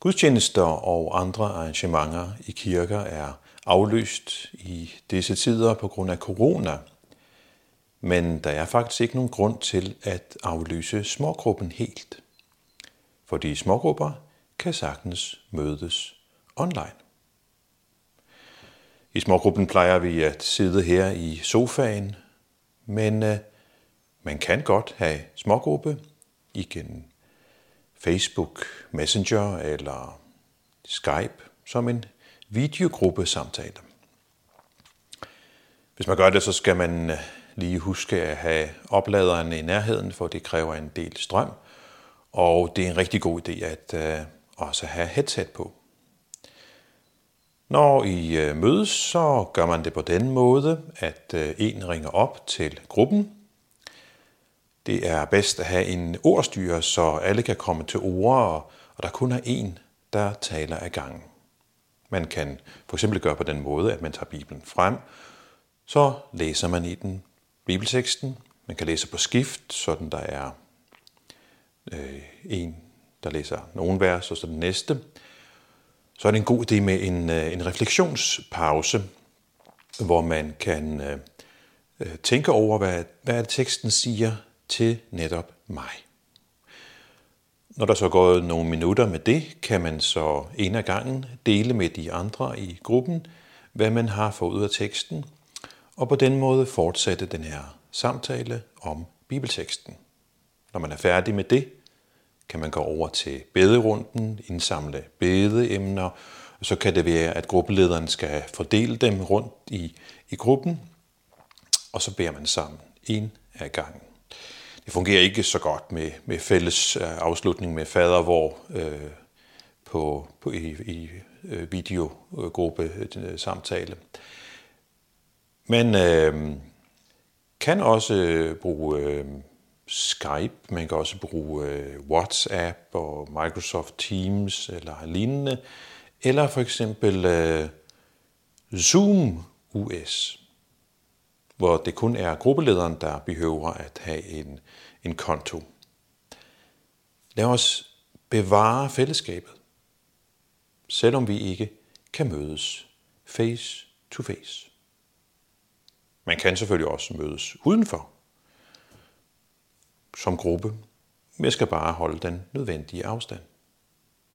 Gudstjenester og andre arrangementer i kirker er aflyst i disse tider på grund af corona. Men der er faktisk ikke nogen grund til at aflyse smågruppen helt. Fordi smågrupper kan sagtens mødes online. I smågruppen plejer vi at sidde her i sofaen, men øh, man kan godt have smågruppe igen Facebook Messenger eller Skype som en videogruppe samtale. Hvis man gør det, så skal man øh, lige huske at have opladeren i nærheden, for det kræver en del strøm, og det er en rigtig god idé at øh, også have headset på. Når I øh, mødes, så gør man det på den måde, at en ringer op til gruppen, det er bedst at have en ordstyre, så alle kan komme til ord, og der kun er en, der taler af gangen. Man kan for eksempel gøre på den måde, at man tager Bibelen frem, så læser man i den bibelteksten. Man kan læse på skift, sådan der er øh, en, der læser nogle vers, og så den næste. Så er det en god idé med en, øh, en refleksionspause, hvor man kan øh, øh tænke over, hvad, hvad teksten siger til netop mig. Når der så er gået nogle minutter med det, kan man så en af gangen dele med de andre i gruppen, hvad man har fået ud af teksten, og på den måde fortsætte den her samtale om bibelteksten. Når man er færdig med det, kan man gå over til bederunden, indsamle bedeemner, og så kan det være, at gruppelederen skal fordele dem rundt i, i gruppen, og så beder man sammen en af gangen det fungerer ikke så godt med, med fælles øh, afslutning med fader, hvor øh, på, på, i, i øh, videogruppe øh, samtale. Man øh, kan også bruge øh, Skype, man kan også bruge øh, WhatsApp og Microsoft Teams eller lignende, eller for eksempel øh, Zoom US hvor det kun er gruppelederen, der behøver at have en, en konto. Lad os bevare fællesskabet, selvom vi ikke kan mødes face to face. Man kan selvfølgelig også mødes udenfor som gruppe. Jeg skal bare holde den nødvendige afstand.